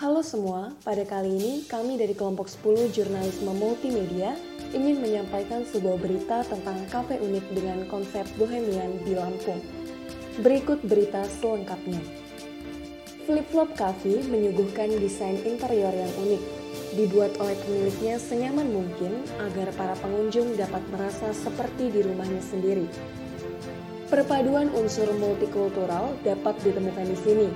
Halo semua, pada kali ini kami dari kelompok 10 Jurnalisme Multimedia ingin menyampaikan sebuah berita tentang kafe unik dengan konsep bohemian di Lampung. Berikut berita selengkapnya. Flip Flop Cafe menyuguhkan desain interior yang unik, dibuat oleh pemiliknya senyaman mungkin agar para pengunjung dapat merasa seperti di rumahnya sendiri. Perpaduan unsur multikultural dapat ditemukan di sini,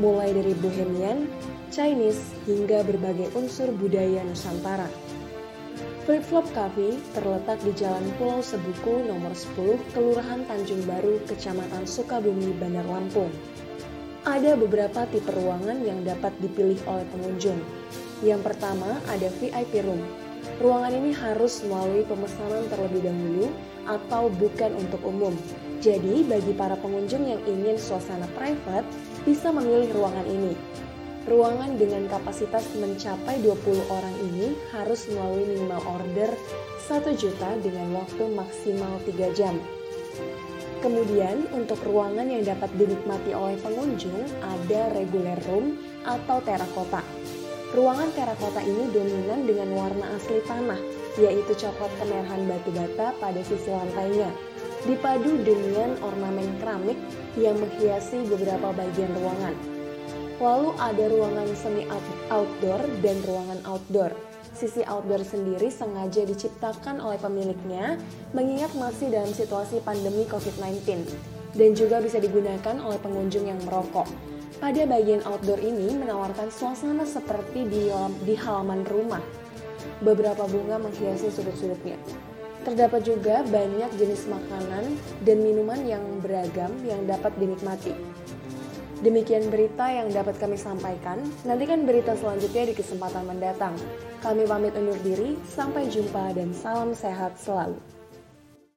mulai dari bohemian, Chinese, hingga berbagai unsur budaya Nusantara. Flip Flop Cafe terletak di Jalan Pulau Sebuku nomor 10, Kelurahan Tanjung Baru, Kecamatan Sukabumi, Bandar Lampung. Ada beberapa tipe ruangan yang dapat dipilih oleh pengunjung. Yang pertama ada VIP room. Ruangan ini harus melalui pemesanan terlebih dahulu atau bukan untuk umum. Jadi bagi para pengunjung yang ingin suasana private bisa memilih ruangan ini. Ruangan dengan kapasitas mencapai 20 orang ini harus melalui minimal order 1 juta dengan waktu maksimal 3 jam. Kemudian untuk ruangan yang dapat dinikmati oleh pengunjung ada regular room atau terakota. Ruangan terakota ini dominan dengan warna asli tanah, yaitu coklat kemerahan batu bata pada sisi lantainya, dipadu dengan ornamen keramik yang menghiasi beberapa bagian ruangan. Lalu ada ruangan semi outdoor dan ruangan outdoor. Sisi outdoor sendiri sengaja diciptakan oleh pemiliknya mengingat masih dalam situasi pandemi COVID-19 dan juga bisa digunakan oleh pengunjung yang merokok. Pada bagian outdoor ini menawarkan suasana seperti di, di halaman rumah. Beberapa bunga menghiasi sudut-sudutnya. Terdapat juga banyak jenis makanan dan minuman yang beragam yang dapat dinikmati. Demikian berita yang dapat kami sampaikan. Nantikan berita selanjutnya di kesempatan mendatang. Kami pamit undur diri, sampai jumpa dan salam sehat selalu.